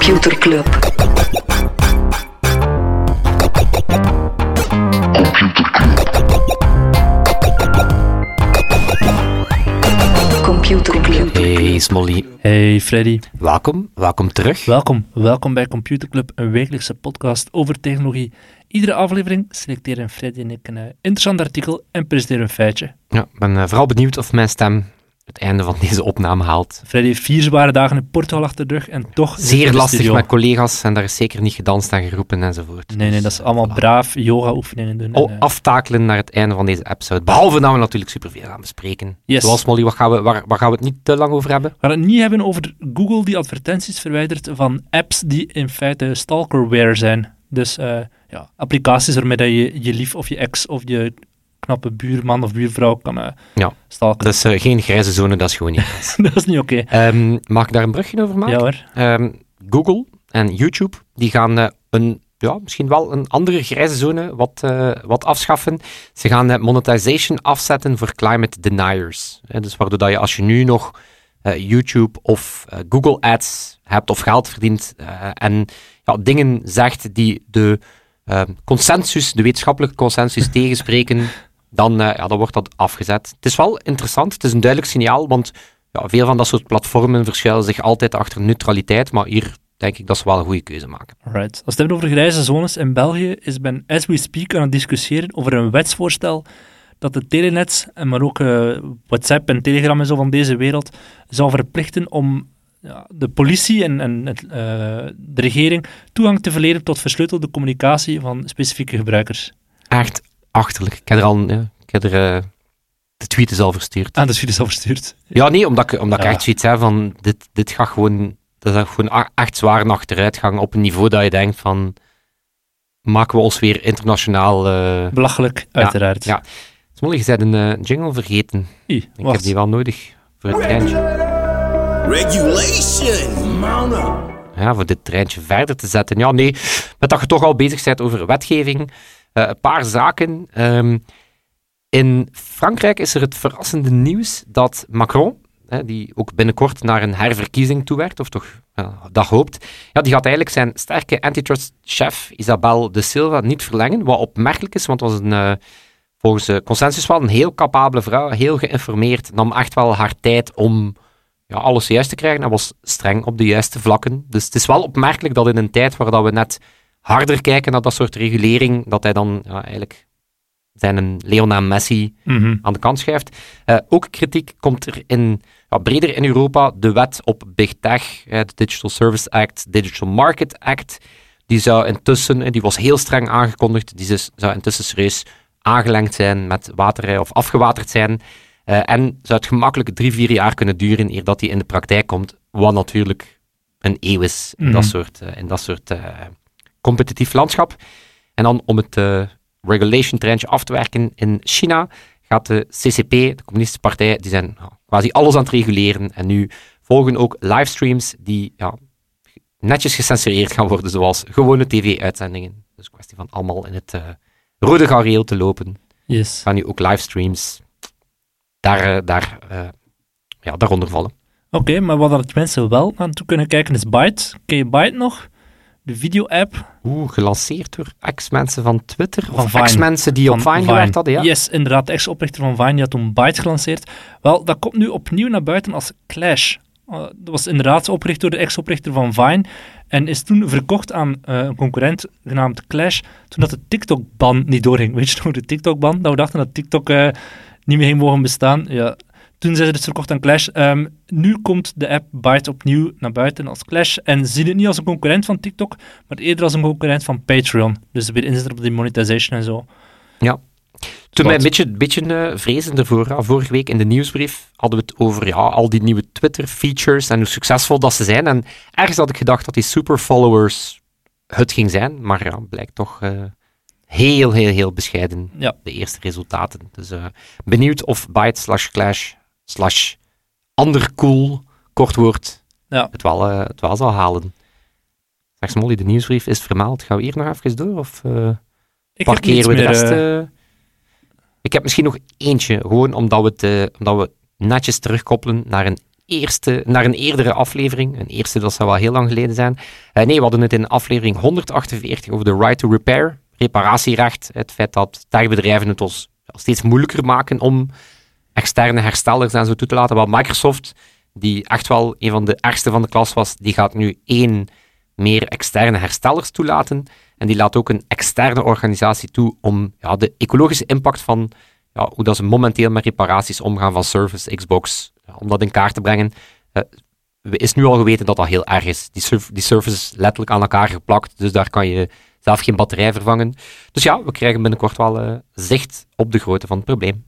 Computer Club. Computer Club. Hey Smolly, Hey Freddy, welkom, welkom terug. welkom. Welkom bij Computer Club, een wekelijkse podcast over technologie. Iedere aflevering selecteren Freddy en ik een eh, interessant artikel en presenteren een feitje. Ja, ik ben eh, vooral benieuwd of mijn stem het einde van deze opname haalt. Freddy heeft vier zware dagen in Portugal achter de rug en toch... Zeer lastig studio. met collega's en daar is zeker niet gedanst en geroepen enzovoort. Nee, nee, Dus, dat is eh, allemaal voilà. braaf yoga-oefeningen doen. Oh, en, eh, aftakelen naar het einde van deze episode. Behalve dat we natuurlijk superveel gaan bespreken. Yes. Zoals Molly, wat gaan we, waar, waar gaan we het niet te lang over hebben? We gaan het niet hebben over Google die advertenties verwijdert van apps die in feite stalkerware zijn. Dus eh, ja, applicaties waarmee dat je je lief of je ex of je knappe buurman of buurvrouw kan eh Ja. Dat is eh, geen grijze zone, dat is gewoon niet. dat is niet oké. Ehm, mag ik daar een brugje over maken? Ja hoor. Ehm, Google en YouTube die gaan eh, een, ja, misschien wel een andere grijze zone wat, wat afschaffen. Ze gaan eh, monetization afzetten voor climate deniers. Dus waardoor dat je als je nu nog YouTube of Google Ads hebt of geld verdient en ja, dingen zegt die de eh, consensus, de wetenschappelijke consensus tegenspreken, dan, eh, ja, dan wordt dat afgezet. Het is wel interessant, het is een duidelijk signaal, want ja, veel van dat soort platformen verschuilen zich altijd achter neutraliteit, maar hier denk ik dat ze wel een goede keuze maken. Alright. Als we het hebben over grijze zones in België, is men as we speak aan het discussiëren over een wetsvoorstel dat de telenets, en maar ook eh, WhatsApp en Telegram en zo van deze wereld, zou verplichten om ja, de politie en, en het, eh, de regering toegang te verlenen tot versleutelde communicatie van specifieke gebruikers. Echt achterlijk. Ik heb er al ja, ik heb er, eh, de tweet is al verstuurd. Ah, jullie is al verstuurd. Ja, nee, omdat ik, omdat ik echt zoiets heb van, dit, dit gaat gewoon, dat is gewoon echt zwaar een achteruitgang op een niveau dat je denkt van, maken we ons weer internationaal... eh Belachelijk, uiteraard. ja. Smolly, je bent een eh, jingle vergeten. Ik heb die wel nodig voor het treintje. Regulation. Up. ja, voor dit treintje verder te zetten. Ja, nee, met dat je toch al bezig bent over wetgeving. Eh, een paar zaken. Ehm, in Frankrijk is er het verrassende nieuws dat Macron, hè, die ook binnenkort naar een herverkiezing toewerkt, of toch dat hoopt, ja, die gaat eigenlijk zijn sterke antitrust-chef Isabel de Silva niet verlengen, wat opmerkelijk is, want het was een, eh, volgens de consensus wel een heel capabele vrouw, heel geïnformeerd, nam echt wel haar tijd om ja, alles juist te krijgen en was streng op de juiste vlakken. Dus het is wel opmerkelijk dat in een tijd waar dat we net harder kijken naar dat soort regulering, dat hij dan ja, eigenlijk zijn een Leona Messi Mhm. aan de kant schuift. Eh, ook kritiek komt er in, ja, breder in Europa de wet op Big Tech, de Digital Service Act, Digital Market Act. Die zou intussen, eh, die was heel streng aangekondigd, die zou intussen serieus aangelengd zijn met waterrij of afgewaterd zijn. Eh, en zou het gemakkelijk drie, vier jaar kunnen duren eer dat die in de praktijk komt, wat natuurlijk een eeuw is in dat Mhm. soort, eh, in dat soort competitief landschap. En dan om het eh, regulation-treintje af te werken in China, gaat de CCP, de Communistische Partij, die zijn ja, quasi alles aan het reguleren. En nu volgen ook livestreams die ja, netjes gecensureerd gaan worden, zoals gewone tv-uitzendingen. Dus kwestie van allemaal in het eh, rode gareel te lopen. Yes. Gaan nu ook livestreams daar, daar, eh, ja, daaronder vallen. Oké, maar wat dat mensen wel aan toe kunnen kijken is Byte. Ken je Byte nog? De video-app Oeh, gelanceerd door ex-mensen van Twitter. Van Of ex-mensen die op van Vine gewerkt hadden, ja. Yes, inderdaad. De ex-oprichter van Vine die had toen Byte gelanceerd. Wel, dat komt nu opnieuw naar buiten als Clash. Uh, dat was inderdaad opgericht door de ex-oprichter van Vine en is toen verkocht aan eh, een concurrent genaamd Clash, toen dat de TikTok-ban niet doorging. Weet je nog, de TikTok-ban? Dat we dachten dat TikTok eh, niet meer ging mogen bestaan. Ja, toen zijn ze dus verkocht aan Clash. Ehm, nu komt de app Byte opnieuw naar buiten als Clash en zien het niet als een concurrent van TikTok, maar eerder als een concurrent van Patreon. Dus weer inzetten op die monetization en zo. Toen mij een beetje, beetje eh, vrezen ervoor. ja. Vorige week in de nieuwsbrief hadden we het over ja, al die nieuwe Twitter-features en hoe succesvol dat ze zijn. En ergens had ik gedacht dat die superfollowers het ging zijn, maar ja, blijkt toch eh, heel, heel, heel bescheiden, Ja. de eerste resultaten. Dus eh, benieuwd of Byte slash Clash slash ander cool, kort woord, Ja. het, wel, eh, het wel zal halen. Zeg Molly, de nieuwsbrief is vermaald. Gaan we hier nog even door? Of, eh, Ik parkeren we de meer, rest? eh? Ik heb misschien nog eentje, gewoon omdat we, het, omdat we netjes terugkoppelen naar een eerste, naar een eerdere aflevering. Een eerste, dat zou wel heel lang geleden zijn. Uh, nee, we hadden het in aflevering 148 over de right to repair, reparatierecht. Het feit dat techbedrijven het ons steeds moeilijker maken om externe herstellers en zo toe te laten. Wat Microsoft, die echt wel een van de ergste van de klas was, die gaat nu één meer externe herstellers toelaten. En die laat ook een externe organisatie toe om ja, de ecologische impact van ja, hoe dat ze momenteel met reparaties omgaan van Surface, Xbox, om dat in kaart te brengen. Uh, is nu al geweten dat dat heel erg is. Die, die Surface is letterlijk aan elkaar geplakt, dus daar kan je zelf geen batterij vervangen. Dus ja, we krijgen binnenkort wel uh, zicht op de grootte van het probleem.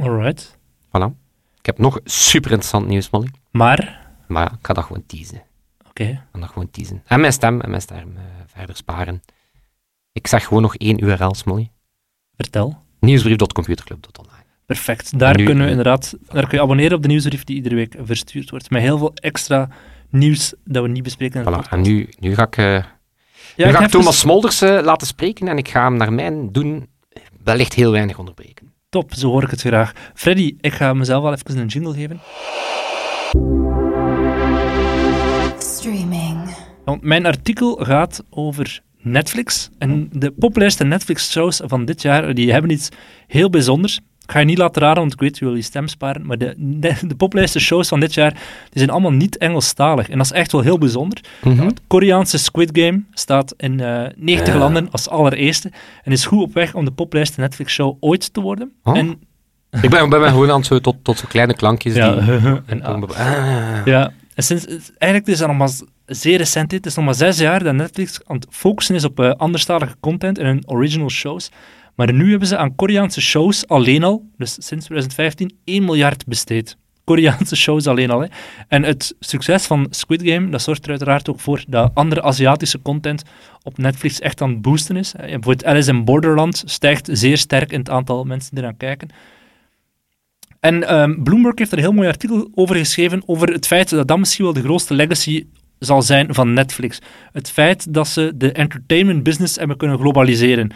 Alright. Voilà. Ik heb nog super interessant nieuws, Molly. Maar? Maar ja, ik ga dat gewoon teasen. Oké. Okay. Ik ga dat gewoon teasen. En mijn stem en mijn stem uh, verder sparen. Ik zeg gewoon nog één URL, Molly. Vertel. Nieuwsbrief.computerclub.online. Perfect. Daar kunnen we inderdaad, daar kun je abonneren op de nieuwsbrief die iedere week verstuurd wordt. Met heel veel extra nieuws dat we niet bespreken. Voilà. En nu, nu ga ik, uh, ja, nu ga ik Thomas. Smolders uh, laten spreken en ik ga hem naar mijn doen wellicht heel weinig onderbreken. Top, zo hoor ik het graag. Freddy, ik ga mezelf wel even een jingle geven. Streaming. Want mijn artikel gaat over Netflix. En de populairste Netflix-shows van dit jaar, die hebben iets heel bijzonders. Ik ga je niet laten raden, want ik weet, je wil je stem sparen. Maar de, de, shows van dit jaar, die zijn allemaal niet Engelstalig. En dat is echt wel heel bijzonder. Mm Het Koreaanse Squid Game staat in uh, eh, 90 landen als allereerste. En is goed op weg om de populairste Netflix-show ooit te worden. Oh. En, ik ben, ben gewoon aan het zo tot, tot zo kleine klankjes. Ja, die, en, ah. ja. En sinds, eigenlijk is dat nog maar zeer recent. Het is nog maar zes jaar dat Netflix aan het focussen is op uh, anderstalige content en hun original shows. Maar nu hebben ze aan Koreaanse shows alleen al, dus sinds 2015, 1 miljard besteed. Koreaanse shows alleen al. Hè. En het succes van Squid Game, dat zorgt er uiteraard ook voor dat andere Aziatische content op Netflix echt aan het boosten is. Bijvoorbeeld Alice in Borderland stijgt zeer sterk in het aantal mensen die eraan kijken. En um, Bloomberg heeft er een heel mooi artikel over geschreven, over het feit dat dat misschien wel de grootste legacy zal zijn van Netflix. Het feit dat ze de entertainment business hebben kunnen globaliseren.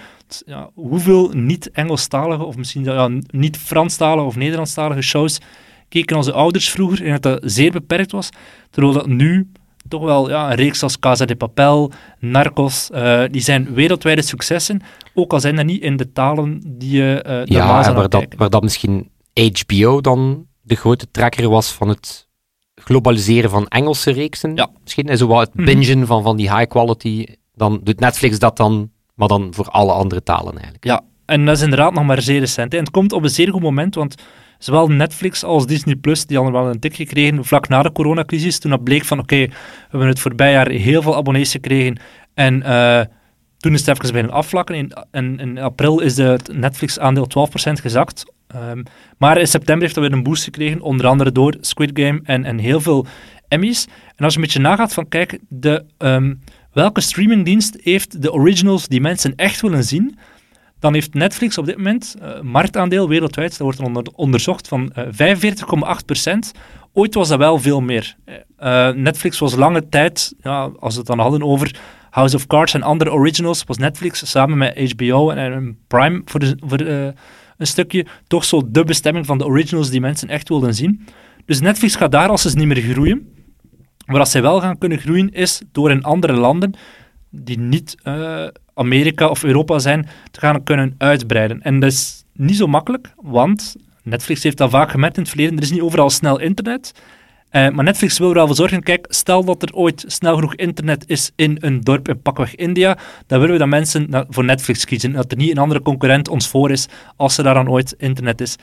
Ja, hoeveel niet-Engelstalige, of misschien ja, niet-Franstalige of Nederlandstalige shows keken onze ouders vroeger en dat dat zeer beperkt was, terwijl dat nu toch wel ja, een reeks als Casa de Papel, Narcos, uh, die zijn wereldwijde successen, ook al zijn dat niet in de talen die je uh, Ja, waar dat, waar dat misschien HBO dan de grote trekker was van het globaliseren van Engelse reeksen. Ja. Misschien is zo wat het mhm. bingen van, van die high quality. Dan doet Netflix dat dan, maar dan voor alle andere talen eigenlijk. Ja, en dat is inderdaad nog maar zeer recent. En het komt op een zeer goed moment, want zowel Netflix als Disney Plus, die hadden wel een tik gekregen vlak na de coronacrisis, toen dat bleek van oké, we hebben het voorbij jaar heel veel abonnees gekregen en uh, toen is het even beginnen afvlakken. In, in, in april is het Netflix-aandeel 12% gezakt. Um, maar in september heeft dat weer een boost gekregen, onder andere door Squid Game en, en heel veel Emmys. En als je een beetje nagaat van, kijk, de, um, welke streamingdienst heeft de originals die mensen echt willen zien, dan heeft Netflix op dit moment uh, marktaandeel wereldwijd, dat wordt onder, onderzocht, van uh, eh, 45,8%. Ooit was dat wel veel meer. Uh, Netflix was lange tijd, ja, als we het dan hadden over House of Cards en andere originals, was Netflix samen met HBO en, en Prime voor, de, voor een stukje toch zo de bestemming van de originals die mensen echt wilden zien. Dus Netflix gaat daar als ze niet meer groeien. Maar als zij wel gaan kunnen groeien, is door in andere landen die niet uh, Amerika of Europa zijn, te gaan kunnen uitbreiden. En dat is niet zo makkelijk, want Netflix heeft dat vaak gemerkt in het verleden, er is niet overal snel internet. Uh, maar Netflix wil er wel voor zorgen, kijk, stel dat er ooit snel genoeg internet is in een dorp in pakweg India, dan willen we dat mensen voor Netflix kiezen. Dat er niet een andere concurrent ons voor is als er daar dan ooit internet is.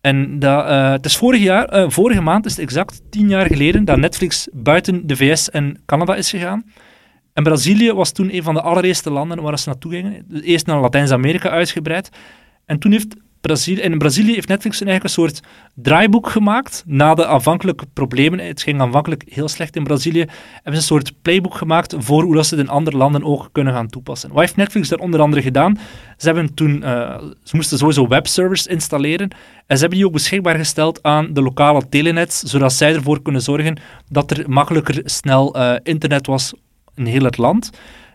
En dat, uh, het is vorig jaar, uh, vorige maand is exact tien jaar geleden dat Netflix buiten de VS en Canada is gegaan. En Brazilië was toen een van de allereerste landen waar ze naartoe gingen. Eerst naar Latijns-Amerika uitgebreid. En toen heeft Brazilië, in Brazilië heeft Netflix een soort draaiboek gemaakt na de aanvankelijke problemen. Het ging aanvankelijk heel slecht in Brazilië. Hebben ze een soort playbook gemaakt voor hoe dat ze het in andere landen ook kunnen gaan toepassen. Wat heeft Netflix daar onder andere gedaan? Ze, hebben toen, uh, ze moesten sowieso webservers installeren en ze hebben die ook beschikbaar gesteld aan de lokale telenets, zodat zij ervoor kunnen zorgen dat er makkelijker snel uh, internet was in heel het land.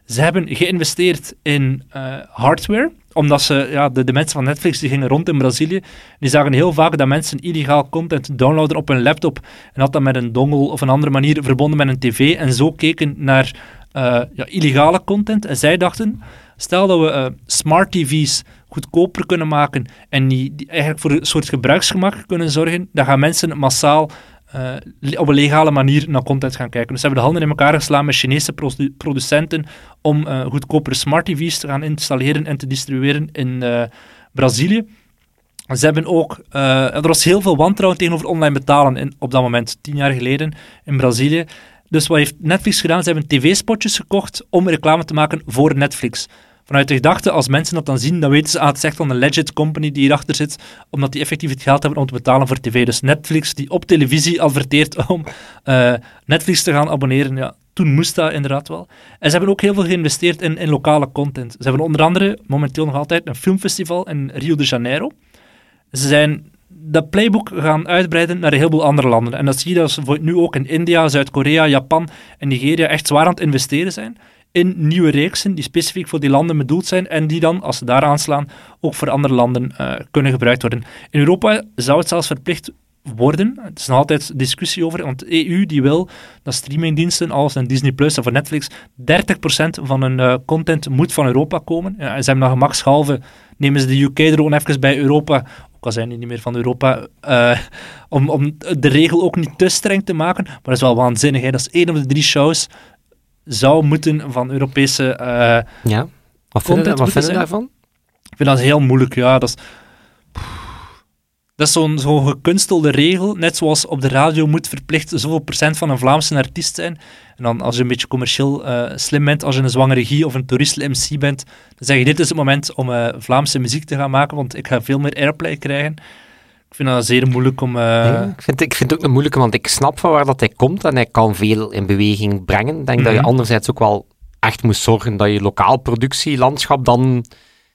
Ze hebben geïnvesteerd in uh, hardware omdat ze, ja, de, de mensen van Netflix die gingen rond in Brazilië, die zagen heel vaak dat mensen illegaal content downloaden op hun laptop en dat dan met een dongle of een andere manier verbonden met een tv en zo keken naar uh, ja, illegale content. En zij dachten, stel dat we uh, smart tv's goedkoper kunnen maken en die, eigenlijk voor een soort gebruiksgemak kunnen zorgen, dan gaan mensen massaal uh, op een legale manier naar content gaan kijken. Dus ze hebben de handen in elkaar geslaan met Chinese produ producenten om uh, goedkopere smart TV's te gaan installeren en te distribueren in uh, Brazilië. Ze hebben ook, er was heel veel wantrouwen tegenover online betalen in, op dat moment, tien jaar geleden in Brazilië. Dus wat heeft Netflix gedaan? Ze hebben tv-spotjes gekocht om reclame te maken voor Netflix vanuit de gedachte, als mensen dat dan zien, dan weten ze, ah, het is echt van een legit company die hierachter zit, omdat die effectief het geld hebben om te betalen voor tv. Dus Netflix, die op televisie adverteert om uh, Netflix te gaan abonneren, ja, toen moest dat inderdaad wel. En ze hebben ook heel veel geïnvesteerd in, in lokale content. Ze hebben onder andere, momenteel nog altijd, een filmfestival in Rio de Janeiro. Ze zijn dat playbook gaan uitbreiden naar een heleboel andere landen. En dat zie je dat ze nu ook in India, Zuid-Korea, Japan en Nigeria echt zwaar aan het investeren zijn in nieuwe reeksen die specifiek voor die landen bedoeld zijn en die dan, als ze daar aanslaan, ook voor andere landen uh, kunnen gebruikt worden. In Europa zou het zelfs verplicht worden. Het is nog altijd discussie over, want de EU die wil dat streamingdiensten als Disney Plus of Netflix 30% van hun uh, content moet van Europa komen. Ja, en ze hebben dan gemakshalve, nemen ze de UK er gewoon even bij Europa, ook al zijn die niet meer van Europa, uh, om, om de regel ook niet te streng te maken. Maar dat is wel waanzinnig. Hè? Dat is één of de drie shows zou moeten van Europese. Uh, ja, wat vinden, wat vinden daarvan? Ik vind dat heel moeilijk, ja. Dat is, dat is zo'n zo'n gekunstelde regel, net zoals op de radio moet verplicht zoveel procent van een Vlaamse artiest zijn. En dan als je een beetje commercieel uh, slim bent, als je een zwangere regie of een toerist-MC bent, dan zeg je dit is het moment om uh, Vlaamse muziek te gaan maken, want ik ga veel meer airplay krijgen. Ik vind dat zeer moeilijk om... Uh... ik, vind, ik vind het ook een moeilijke, want ik snap van waar dat hij komt en hij kan veel in beweging brengen. Ik denk dat je mhm. anderzijds ook wel echt moet zorgen dat je lokaal productielandschap dan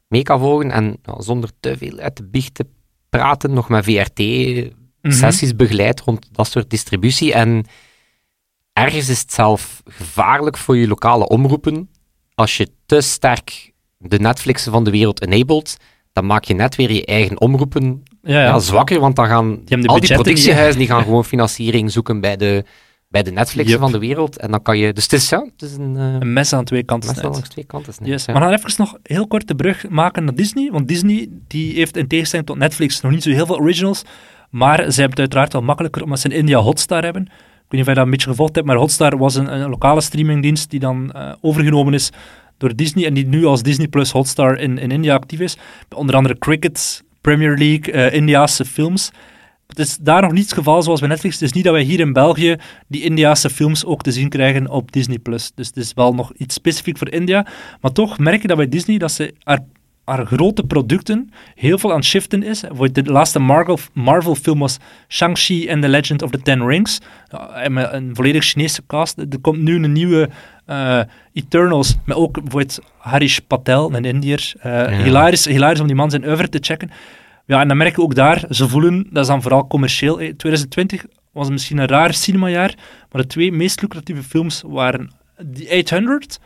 mee kan volgen en zonder te veel uit de biecht te praten, nog met VRT-sessies mhm. begeleid rond dat soort distributie. En ergens is het zelf gevaarlijk voor je lokale omroepen als je te sterk de Netflixen van de wereld enabled, dan maak je net weer je eigen omroepen ja, ja. zwakker, want dan gaan die al die productiehuizen die gaan gewoon financiering zoeken bij de, bij de Netflix van de wereld. En dan kan je... Dus het is, ja, het is een... Uh, een mes aan twee kanten mes aan twee kanten yes. ja. We gaan even nog heel kort de brug maken naar Disney, want Disney die heeft in tegenstelling tot Netflix nog niet zo heel veel originals, maar ze hebben het uiteraard wel makkelijker omdat ze in India Hotstar hebben. Ik weet niet of je dat een beetje gevolgd hebt, maar Hotstar was een, een lokale streamingdienst die dan uh, overgenomen is door Disney en die nu als Disney Plus Hotstar in, in India actief is. Onder andere Cricket, Premier League, uh, Indiaanse films. Het is daar nog niet het geval zoals bij Netflix. Het is niet dat wij hier in België die Indiaanse films ook te zien krijgen op Disney+. Plus. Dus het is wel nog iets specifiek voor India. Maar toch merk je dat bij Disney dat ze haar, grote producten heel veel aan het shiften is. De laatste Marvel, Marvel film was Shang-Chi and the Legend of the Ten Rings. een volledig Chinese cast. Er komt nu een nieuwe uh, Eternals, met ook bijvoorbeeld Harish Patel, een Indiër. Uh, ja. hilarisch, hilarisch om die man zijn oeuvre te checken. Ja, en dan merk je ook daar, ze voelen, dat is dan vooral commercieel. 2020 was misschien een raar cinemajaar, maar de twee meest lucratieve films waren The 800,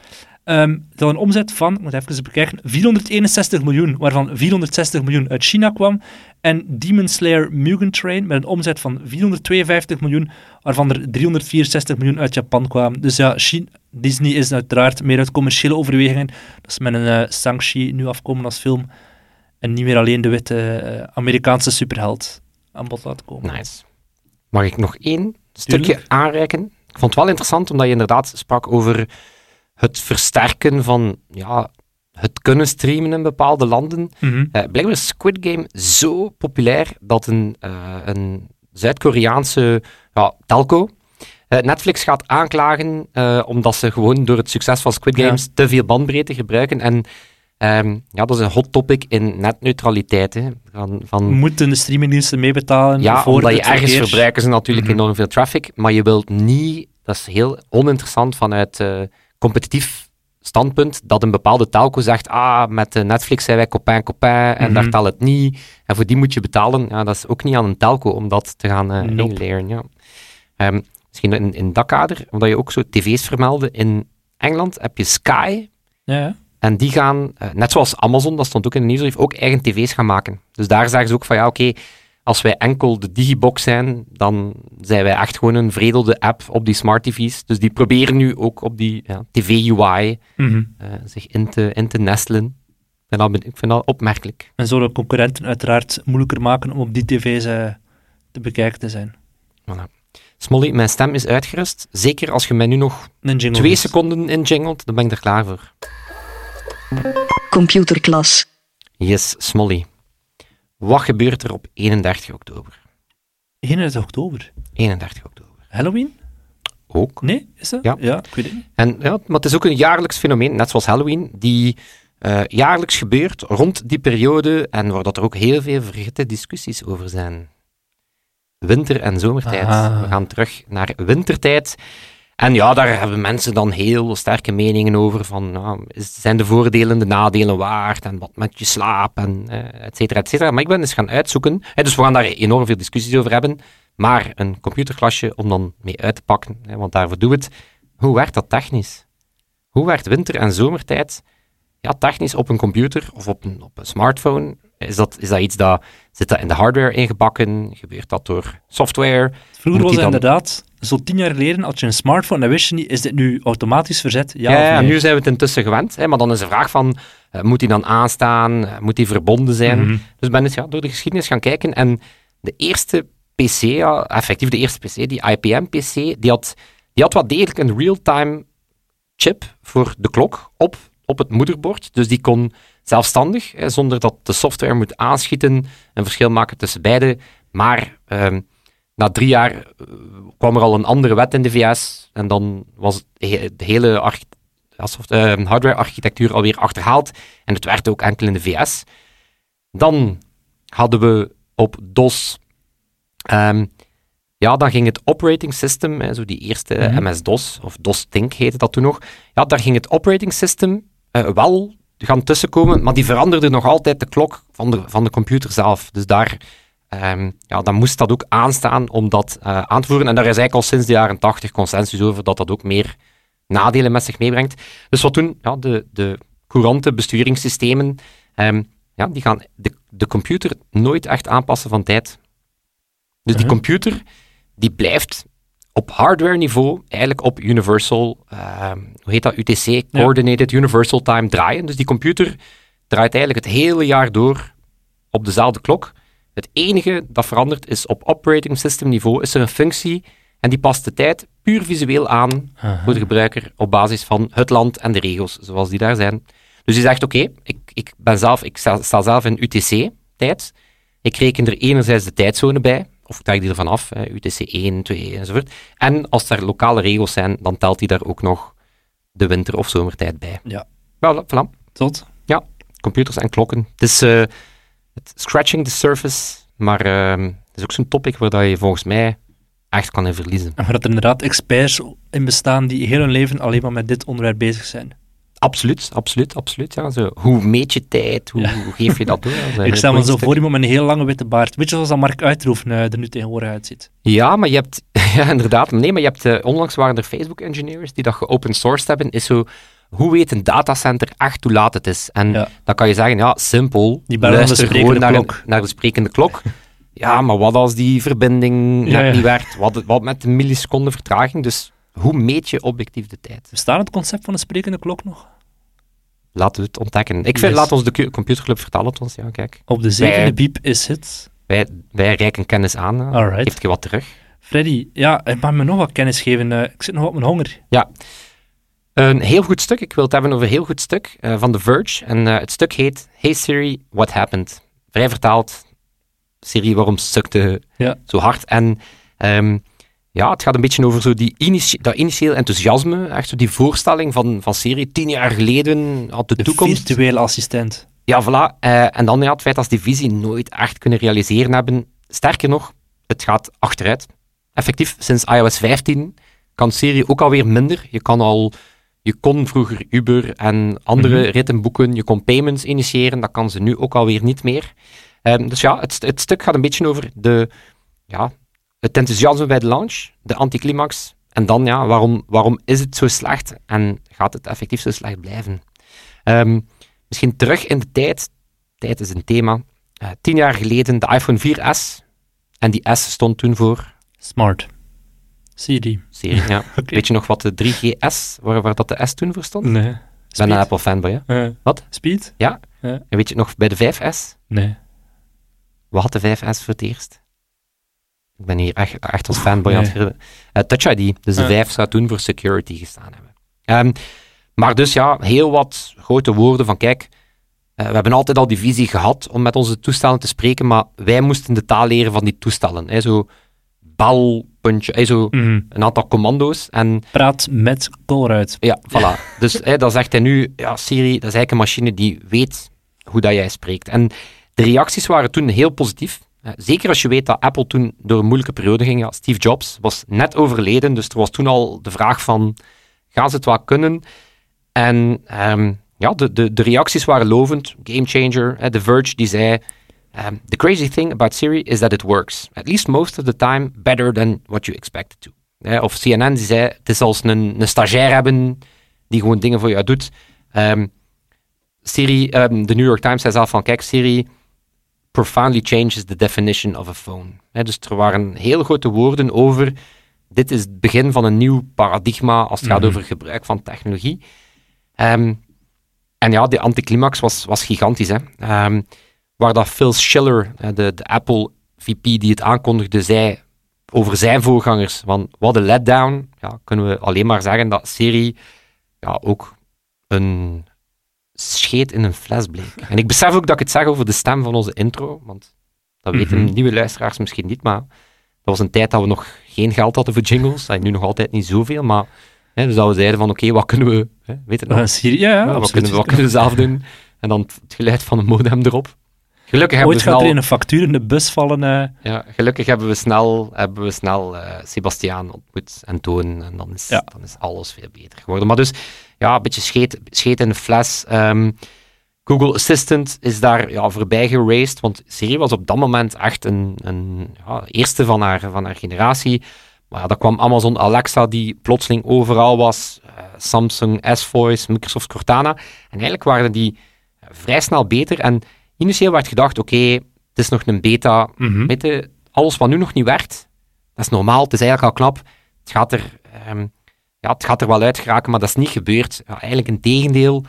um, dat een omzet van, ik moet even bekijken, 461 miljoen, waarvan 460 miljoen uit China kwam, en Demon Slayer Mugen Train met een omzet van 452 miljoen, waarvan er 364 miljoen uit Japan kwamen. Dus ja, Disney is uiteraard meer uit commerciële overwegingen. Dat is met een uh, Shang-Chi nu afkomen als film. En niet meer alleen de witte uh, Amerikaanse superheld aan bod laten komen. Nice. Mag ik nog één stukje aanreiken? Ik vond het wel interessant, omdat je inderdaad sprak over het versterken van ja, het kunnen streamen in bepaalde landen. Mm -hmm. uh, blijkbaar is Squid Game zo populair dat een, uh, een Zuid-Koreaanse ja, telco uh, Netflix gaat aanklagen omdat ze gewoon door het succes van Squid Games te veel bandbreedte gebruiken. En um, ja, dat is een hot topic in netneutraliteit. Hè. Van, van... Moeten de streamingdiensten meebetalen? Ja, voor omdat je ergens verbruiken ze natuurlijk mm -hmm. enorm veel traffic, maar je wilt niet, dat is heel oninteressant vanuit competitief standpunt dat een bepaalde telco zegt, ah, met Netflix zijn wij copain copain en mm daar telt het niet. En voor die moet je betalen. Ja, dat is ook niet aan een telco om dat te gaan uh, nope. Ja. Um, misschien in, in dat kader, omdat je ook zo tv's vermeldde, in Engeland heb je Sky. Ja. En die gaan, eh, net zoals Amazon, dat stond ook in de nieuwsbrief, ook eigen tv's gaan maken. Dus daar zeggen ze ook van, ja, oké, als wij enkel de Digibox zijn, dan zijn wij echt gewoon een vredelde app op die smart tv's. Dus die proberen nu ook op die ja, tv-UI Mhm. eh, zich in te, in te nestelen. Ik vind, dat, ik vind dat opmerkelijk. En zo de concurrenten uiteraard moeilijker maken om op die tv's eh, te bekijken te zijn. Smolly, mijn stem is uitgerust. Zeker als je mij nu nog Een jingle twee seconden injingelt, dan ben ik er klaar voor. Computerklas. Yes, Smolly. Wat gebeurt er op 31 oktober? 31 oktober. 31 oktober. Halloween? Ook. Nee, is dat? Ja. Ja, ik weet het niet. En, ja, maar het is ook een jaarlijks fenomeen, net zoals Halloween, die eh, jaarlijks gebeurt rond die periode en waar dat er ook heel veel vergeten discussies over zijn. Winter- en zomertijd. Ah. We gaan terug naar wintertijd. En ja, daar hebben mensen dan heel sterke meningen over. Van, nou, zijn de voordelen de nadelen waard? En wat met je slaap? En eh, et cetera, et cetera. Maar ik ben eens gaan uitzoeken. Hè, dus we gaan daar enorm veel discussies over hebben. Maar een computerklasje om dan mee uit te pakken, hè, want daarvoor doen we het. Hoe werkt dat technisch? Hoe werkt winter- en zomertijd ja, technisch op een computer of op een, op een smartphone? Is dat, is dat iets dat... Zit dat in de hardware ingebakken? Gebeurt dat door software? Vroeger was dan- inderdaad, zo tien jaar geleden had je een smartphone, dan wist je niet, is dit nu automatisch verzet? Ja, Ja, nee? nu zijn we het intussen gewend. Hè, maar dan is de vraag van, eh, moet die dan aanstaan? Eh, moet die verbonden zijn? Mhm. Dus ben eens ja, door de geschiedenis gaan kijken. En de eerste PC, ja, effectief de eerste PC, die IPM-PC, die had, die had wel degelijk een real-time chip voor de klok op, op het moederbord. Dus die kon zelfstandig, hè, zonder dat de software moet aanschieten, een verschil maken tussen beide. Maar ehm, na drie jaar eh, kwam er al een andere wet in de VS en dan was de hele eh, hardware-architectuur alweer achterhaald en het werd ook enkel in de VS. Dan hadden we op DOS, ehm, ja, dan ging het operating system, hè, zo die eerste Mhm. MS-DOS, of DOS-Think heette dat toen nog, ja, daar ging het operating system eh, wel gaan tussenkomen, maar die veranderde nog altijd de klok van de, van de computer zelf. Dus daar, ehm, ja, dan moest dat ook aanstaan om dat eh, aan te voeren. En daar is eigenlijk al sinds de jaren 80 consensus over dat dat ook meer nadelen met zich meebrengt. Dus wat doen ja, de, de courante besturingssystemen? ehm, ja, die gaan de, de computer nooit echt aanpassen van tijd. Dus die Mhm. computer die blijft op hardware niveau eigenlijk op Universal, ehm, hoe heet dat, UTC, Coordinated Universal Time draaien. Dus die computer draait eigenlijk het hele jaar door op dezelfde klok. Het enige dat verandert is op operating system niveau is er een functie en die past de tijd puur visueel aan Aha. voor de gebruiker op basis van het land en de regels zoals die daar zijn. Dus die zegt, oké, ik, ik, ben zelf, ik sta, sta zelf in UTC-tijd. Ik reken er enerzijds de tijdzone bij, of ik trek die ervan af, hè, UTC 1, 2 enzovoort. En als er lokale regels zijn, dan telt hij daar ook nog de winter- of zomertijd bij. Ja. Wel, voilà. Tot? Computers en klokken. Het is eh, het scratching the surface, maar ehm, het is ook zo'n topic waar dat je volgens mij echt kan in verliezen. En waar dat er inderdaad experts in bestaan die heel hun leven alleen maar met dit onderwerp bezig zijn. Absoluut, absoluut, absoluut. Ja. Zo, hoe meet je tijd? Hoe, Ja. hoe geef je dat door? Dat Ik stel me zo voor iemand met een heel lange witte baard. Weet je zoals dat Mark Uitroef eh, er nu tegenwoordig uitziet? Ja, maar je hebt... Ja, inderdaad. Nee, maar je hebt... eh, onlangs waren er Facebook-engineers die dat geopen sourced hebben. Is zo... Hoe weet een datacenter echt hoe laat het is? En Ja. dan kan je zeggen, ja, simpel. Die de luister gewoon naar, een- naar de sprekende klok. Ja, maar wat als die verbinding Ja, net ja. niet werkt? Wat, wat met een milliseconde vertraging? Dus hoe meet je objectief de tijd? Bestaat het concept van een sprekende klok nog? Laten we het ontdekken. Ik vind, laat ons de computerclub vertellen het ons. Ja, kijk. Op de zevende biep is het. Wij, wij reiken kennis aan. Alright. Geef je wat terug. Freddy, ja, hij mag me nog wat kennis geven. eh, ik zit nog op mijn honger. Ja. Een heel goed stuk. Ik wil het hebben over een heel goed stuk eh, van The Verge. En eh, het stuk heet Hey Siri, What Happened? Vrij vertaald. Siri, waarom stukte Ja. zo hard? En ehm, ja, het gaat een beetje over zo die dat initieel enthousiasme. Echt zo die voorstelling van, van Siri tien jaar geleden had de, De toekomst. virtuele assistent. Ja, voilà. Eh, en dan ja, het feit dat ze die visie nooit echt kunnen realiseren hebben. Sterker nog, het gaat achteruit. Effectief, sinds iOS 15 kan Siri ook alweer minder. Je kan al... Je kon vroeger Uber en andere Mhm. ritten boeken, je kon payments initiëren, dat kan ze nu ook alweer niet meer. Ehm, dus ja, het, het stuk gaat een beetje over de, ja, het enthousiasme bij de launch, de anticlimax, en dan ja, waarom, waarom is het zo slecht en gaat het effectief zo slecht blijven? Ehm, misschien terug in de tijd. Tijd is een thema. Eh, tien jaar geleden de iPhone 4S. En die S stond toen voor Smart. Siri. Ja. Oké. Weet je nog wat de 3GS, waar, waar dat de S toen voor stond? Nee. Ik ben een Apple fanboy, hè? Wat? Speed? Ja. Ja. En weet je nog bij de 5S? Nee. Wat had de 5S voor het eerst? Ik ben hier echt, echt als fanboy nee. aan het verder- Eh, Touch ID. Dus de Ja. 5 zou toen voor security gestaan hebben. Ehm, maar dus ja, heel wat grote woorden van kijk, eh, we hebben altijd al die visie gehad om met onze toestellen te spreken, maar wij moesten de taal leren van die toestellen. Hè, zo bal, puntje, hè, zo Mhm. een aantal commando's. En Praat met Colruyt. ja, voilà. Dus hè, dan zegt hij nu, ja, Siri, dat is eigenlijk een machine die weet hoe dat jij spreekt. En de reacties waren toen heel positief. Eh, Zeker als je weet dat Apple toen door een moeilijke periode ging. Ja, Steve Jobs was net overleden, dus er was toen al de vraag van, gaan ze het wel kunnen? En ehm, ja, de, de, de reacties waren lovend. Game changer. The Verge die zei, um, the crazy thing about Siri is that it works. At least most of the time better than what you expect it to. Hè, Of CNN die zei, het is als een, een stagiair hebben die gewoon dingen voor jou doet. Ehm, Siri, ehm, de New York Times zei zelf van, kijk, Siri profoundly changes the definition of a phone. Hè, dus er waren heel grote woorden over, dit is het begin van een nieuw paradigma als het gaat Mhm. over gebruik van technologie. Ehm, en ja, de anticlimax was, was gigantisch. Hè. Waar dat Phil Schiller, de, de Apple VP die het aankondigde, zei over zijn voorgangers, van wat een letdown, ja, kunnen we alleen maar zeggen dat Siri ja, ook een scheet in een fles bleek. En ik besef ook dat ik het zeg over de stem van onze intro, want dat weten Mhm. nieuwe luisteraars misschien niet, maar dat was een tijd dat we nog geen geld hadden voor jingles, en nu nog altijd niet zoveel, maar hè, dus dat we zeiden van oké, wat kunnen we, hè, weet het nog, Uh, Siri, ja, ja, ja, wat, kunnen we, wat kunnen we zelf doen? En dan het geluid van een modem erop. Gelukkig hebben Ooit we gaat er snel, in een factuur in de bus vallen. eh. ja, gelukkig hebben we snel, hebben we snel eh, Sebastiaan ontmoet en Toon. En dan is, Ja. dan is alles veel beter geworden. Maar dus, ja, een beetje scheet, scheet in de fles. Ehm, Google Assistant is daar ja, voorbij geraced, want Siri was op dat moment echt een, een ja, eerste van haar, van haar generatie. Maar ja, dan kwam Amazon Alexa, die plotseling overal was. eh, Samsung S-Voice, Microsoft Cortana. En eigenlijk waren die vrij snel beter. En initieel werd gedacht, oké, het is nog een beta. Weet je, alles wat nu nog niet werkt, dat is normaal. Het is eigenlijk al knap. Het gaat er, ehm, ja, het gaat er wel uit geraken, maar dat is niet gebeurd. Ja, eigenlijk een tegendeel.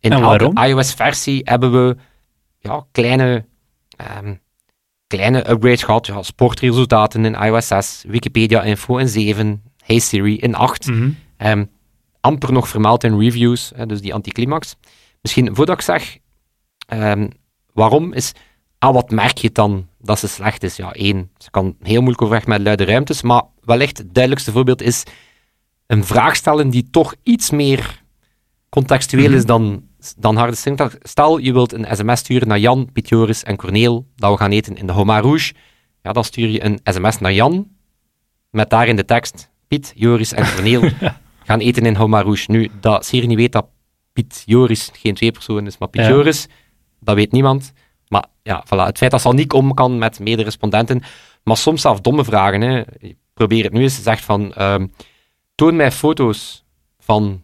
In elke iOS-versie hebben we ja, kleine, ehm, kleine upgrades gehad. Ja, sportresultaten in iOS 6, Wikipedia-info in 7, Hey Siri in 8. Mhm. Ehm, amper nog vermeld in reviews, dus die anticlimax. Misschien voordat ik zeg ehm, waarom, is ah, wat merk je dan dat ze slecht is? Ja, één, ze kan heel moeilijk overweg met luide ruimtes, maar wellicht het duidelijkste voorbeeld is een vraag stellen die toch iets meer contextueel Mhm. is dan, dan harde syntax. Stel, je wilt een sms sturen naar Jan, Piet, Joris en Corneel, dat we gaan eten in de Homa Rouge. Ja, dan stuur je een sms naar Jan, met daarin de tekst Piet, Joris en Corneel gaan eten in Homa Rouge. Nu, dat Siri niet weet dat Piet Joris geen twee personen is, maar Piet Ja. Joris, dat weet niemand. Maar ja, voilà, het feit dat ze al niet om kan met mede-respondenten, maar soms zelf domme vragen. Hè. Probeer het nu eens. Zegt van, ehm, toon mij foto's van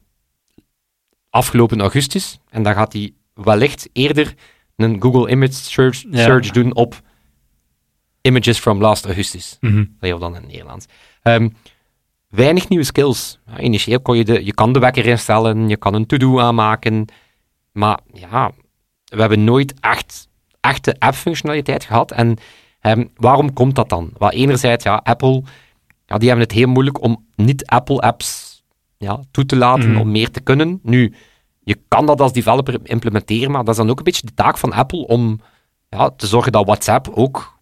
afgelopen augustus. En dan gaat hij wellicht eerder een Google Image Search, Ja. search doen op images from last Augustus. Allee, Of dan in het Nederlands. Ehm, weinig nieuwe skills. Ja, initieel kon je de, je kan de wekker instellen, je kan een to-do aanmaken, maar ja, we hebben nooit echt echte app-functionaliteit gehad. En ehm, waarom komt dat dan? Wel, enerzijds, ja, Apple, ja, die hebben het heel moeilijk om niet-Apple-apps ja, toe te laten Mhm. om meer te kunnen. Nu, je kan dat als developer implementeren, maar dat is dan ook een beetje de taak van Apple om ja, te zorgen dat WhatsApp ook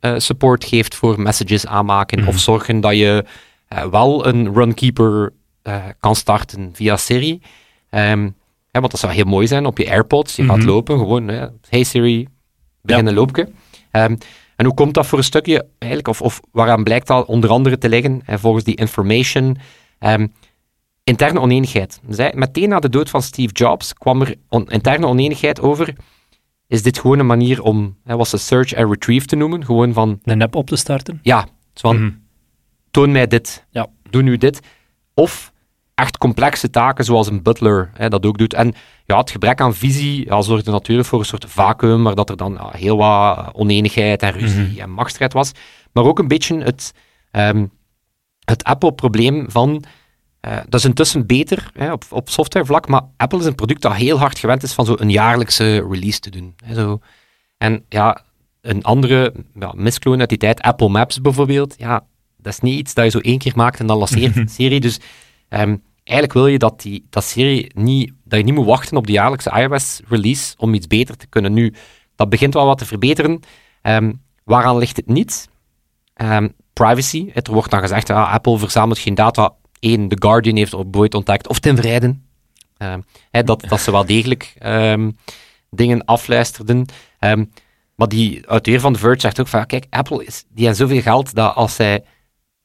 eh, support geeft voor messages aanmaken. Of zorgen dat je eh, wel een runkeeper eh, kan starten via Siri. Ehm, hè, want dat zou heel mooi zijn op je AirPods. Je gaat Mhm. lopen, gewoon, hè, hey Siri, begin een loopje. Ehm, en hoe komt dat voor een stukje eigenlijk, of, of waaraan blijkt dat onder andere te liggen, volgens die information, ehm, interne oneenigheid. Zij, meteen na de dood van Steve Jobs kwam er on- interne oneenigheid over, is dit gewoon een manier om, hè, was ze search and retrieve te noemen, gewoon van, Een app op te starten. ja, van, Mhm. toon mij dit, Ja. doe nu dit. Of echt complexe taken, zoals een butler hè, dat ook doet. En ja, het gebrek aan visie ja, zorgde natuurlijk voor een soort vacuüm, waar dat er dan ja, heel wat oneenigheid en ruzie en machtsstrijd was. Maar ook een beetje het, ehm, het Apple-probleem van... eh, dat is intussen beter hè, op, op softwarevlak, maar Apple is een product dat heel hard gewend is van zo een jaarlijkse release te doen. Hè, zo. En ja, een andere ja, miskloon uit die tijd, Apple Maps bijvoorbeeld, ja, dat is niet iets dat je zo één keer maakt en dan lanceert de serie. Dus ehm, eigenlijk wil je dat die dat serie niet, dat je niet moet wachten op de jaarlijkse iOS-release om iets beter te kunnen. Nu, dat begint wel wat te verbeteren. Ehm, waaraan ligt het niet? Ehm, privacy. Er wordt dan gezegd, ah, Apple verzamelt geen data. Eén, The Guardian heeft op ooit ontdekt, of Tim hè, dat, dat ze wel degelijk dingen afluisterden. Maar die auteur van The Verge zegt ook van, kijk, Apple is, die heeft zoveel geld dat als zij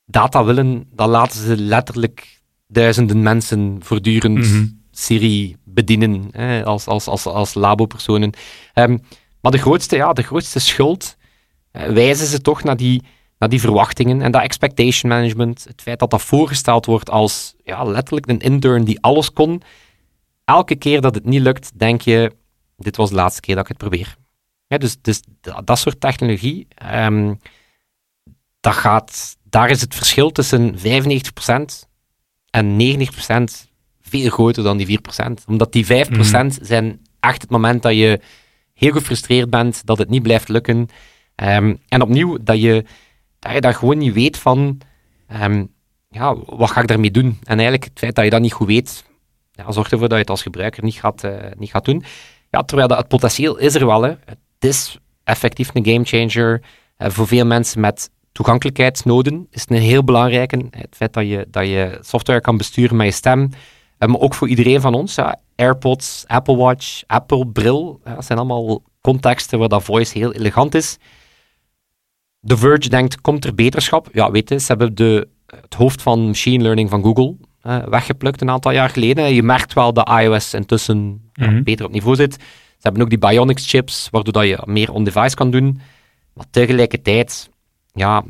data willen, dan laten ze letterlijk duizenden mensen voortdurend Mhm. Siri bedienen hè, als, als, als, als labopersonen. Ehm, maar de grootste, ja, de grootste schuld eh, wijzen ze toch naar die, naar die verwachtingen en dat expectation management. Het feit dat dat voorgesteld wordt als ja, letterlijk een intern die alles kon. Elke keer dat het niet lukt, denk je, dit was de laatste keer dat ik het probeer. Ja, dus dus dat, dat soort technologie, ehm, dat gaat, daar is het verschil tussen 95% en 90% veel groter dan die 4%. Omdat die 5% zijn echt het moment dat je heel gefrustreerd bent, dat het niet blijft lukken. Ehm, en opnieuw, dat je, dat je dat gewoon niet weet van, ehm, ja, wat ga ik daarmee doen? En eigenlijk het feit dat je dat niet goed weet, ja, zorgt ervoor dat je het als gebruiker niet gaat, eh, niet gaat doen. Ja, terwijl dat, het potentieel is er wel. Hè. Het is effectief een gamechanger. Eh, voor veel mensen met toegankelijkheidsnoden is een heel belangrijke. Het feit dat je, dat je software kan besturen met je stem. Eh, maar ook voor iedereen van ons. Ja, AirPods, Apple Watch, Apple Bril. Ja, dat zijn allemaal contexten waar dat voice heel elegant is. The Verge denkt, komt er beterschap? Ja, weet je, ze hebben de, het hoofd van machine learning van Google eh, weggeplukt een aantal jaar geleden. Je merkt wel dat iOS intussen ja, Mhm. beter op niveau zit. Ze hebben ook die Bionics chips, waardoor dat je meer on-device kan doen. Maar tegelijkertijd, ja,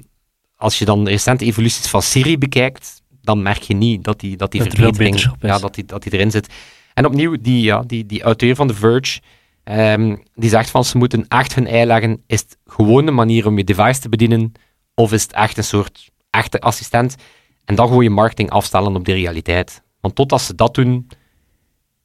als je dan recente evoluties van Siri bekijkt, dan merk je niet dat die, dat die Dat er verbetering, ja, dat die, dat die erin zit. En opnieuw, die, ja, die, die auteur van The Verge, ehm, die zegt van ze moeten echt hun ei leggen. Is het gewoon een manier om je device te bedienen, of is het echt een soort echte assistent? En dan gewoon je marketing afstellen op de realiteit. Want totdat ze dat doen,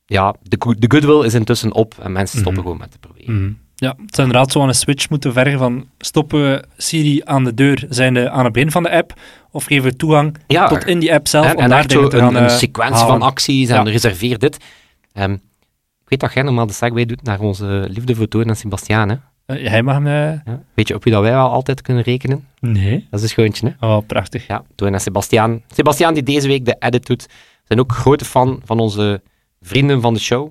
ja, de, de goodwill is intussen op en mensen stoppen gewoon met te proberen. Mhm. Ja, het zou inderdaad zo aan een switch moeten vergen van stoppen we Siri aan de deur, zijnde aan het begin van de app, of geven we toegang Ja, tot in die app zelf, en, om en daar zo een, een eh, sequentie halen. van acties en Ja. reserveer dit. Ehm, ik weet dat jij normaal de segway doet naar onze liefde voor Toon en Sebastiaan. Hè? Eh, jij mag hem... eh, Ja. Weet je op wie dat wij wel altijd kunnen rekenen? Nee. Dat is een schoontje, hè? Oh, prachtig. Ja, Toon en Sebastiaan. Sebastiaan, die deze week de edit doet, zijn ook grote fan van onze vrienden van de show.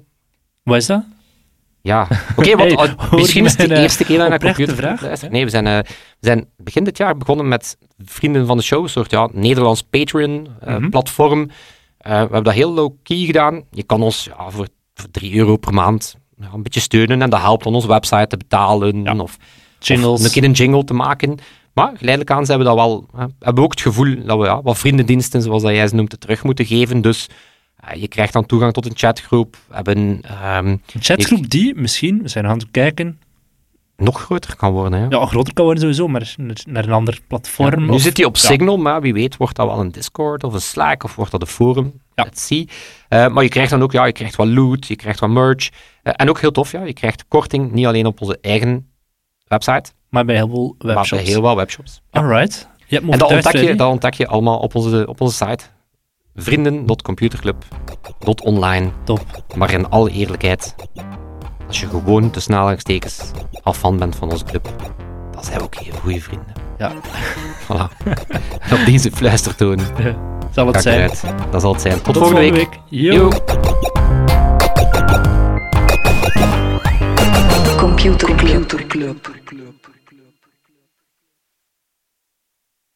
Wat is dat? Ja, oké, want Hey, hoor misschien is het de eh, eerste keer dat je naar computer vraag? Nee, we zijn, eh, we zijn begin dit jaar begonnen met vrienden van de show, een soort ja, Nederlands Patreon-platform. Mhm. we hebben dat heel low-key gedaan. Je kan ons ja, voor, voor 3 euro per maand ja, een beetje steunen en dat helpt om onze website te betalen Ja. of, Jingles. of een keer een jingle te maken. Maar geleidelijk aan zijn we dat wel, hebben we ook het gevoel dat we ja, wat vriendendiensten, zoals dat jij ze noemt, terug moeten geven. Dus eh, je krijgt dan toegang tot een chatgroep. Hebben ehm, Een chatgroep die misschien, we zijn aan het kijken, nog groter kan worden. Hè. ja, groter kan worden sowieso, maar naar- een ander platform. Ja, nu of- zit hij op ja. Signal, maar wie weet wordt dat wel een Discord of een Slack of wordt dat een forum. Ja. Let's see. Eh, maar je krijgt dan ook, ja, je krijgt wat loot, je krijgt wat merch. Eh, en ook heel tof, ja, je krijgt korting niet alleen op onze eigen website, Maar bij heel veel maar webshops. bij heel wat webshops. Alright. Je hebt En dat ontdek, je, dat ontdek je allemaal op onze, op onze site. Vrienden.computerclub.online. Top. Maar in alle eerlijkheid, als je gewoon tussen aanhalingstekens al fan bent van onze club, dan zijn we ook heel goede vrienden. Ja, Voilà. En op deze fluistertoon zal het zijn. eruit. Dat zal het zijn. Tot, Tot volgende week. Yo. Yo. Computer Club.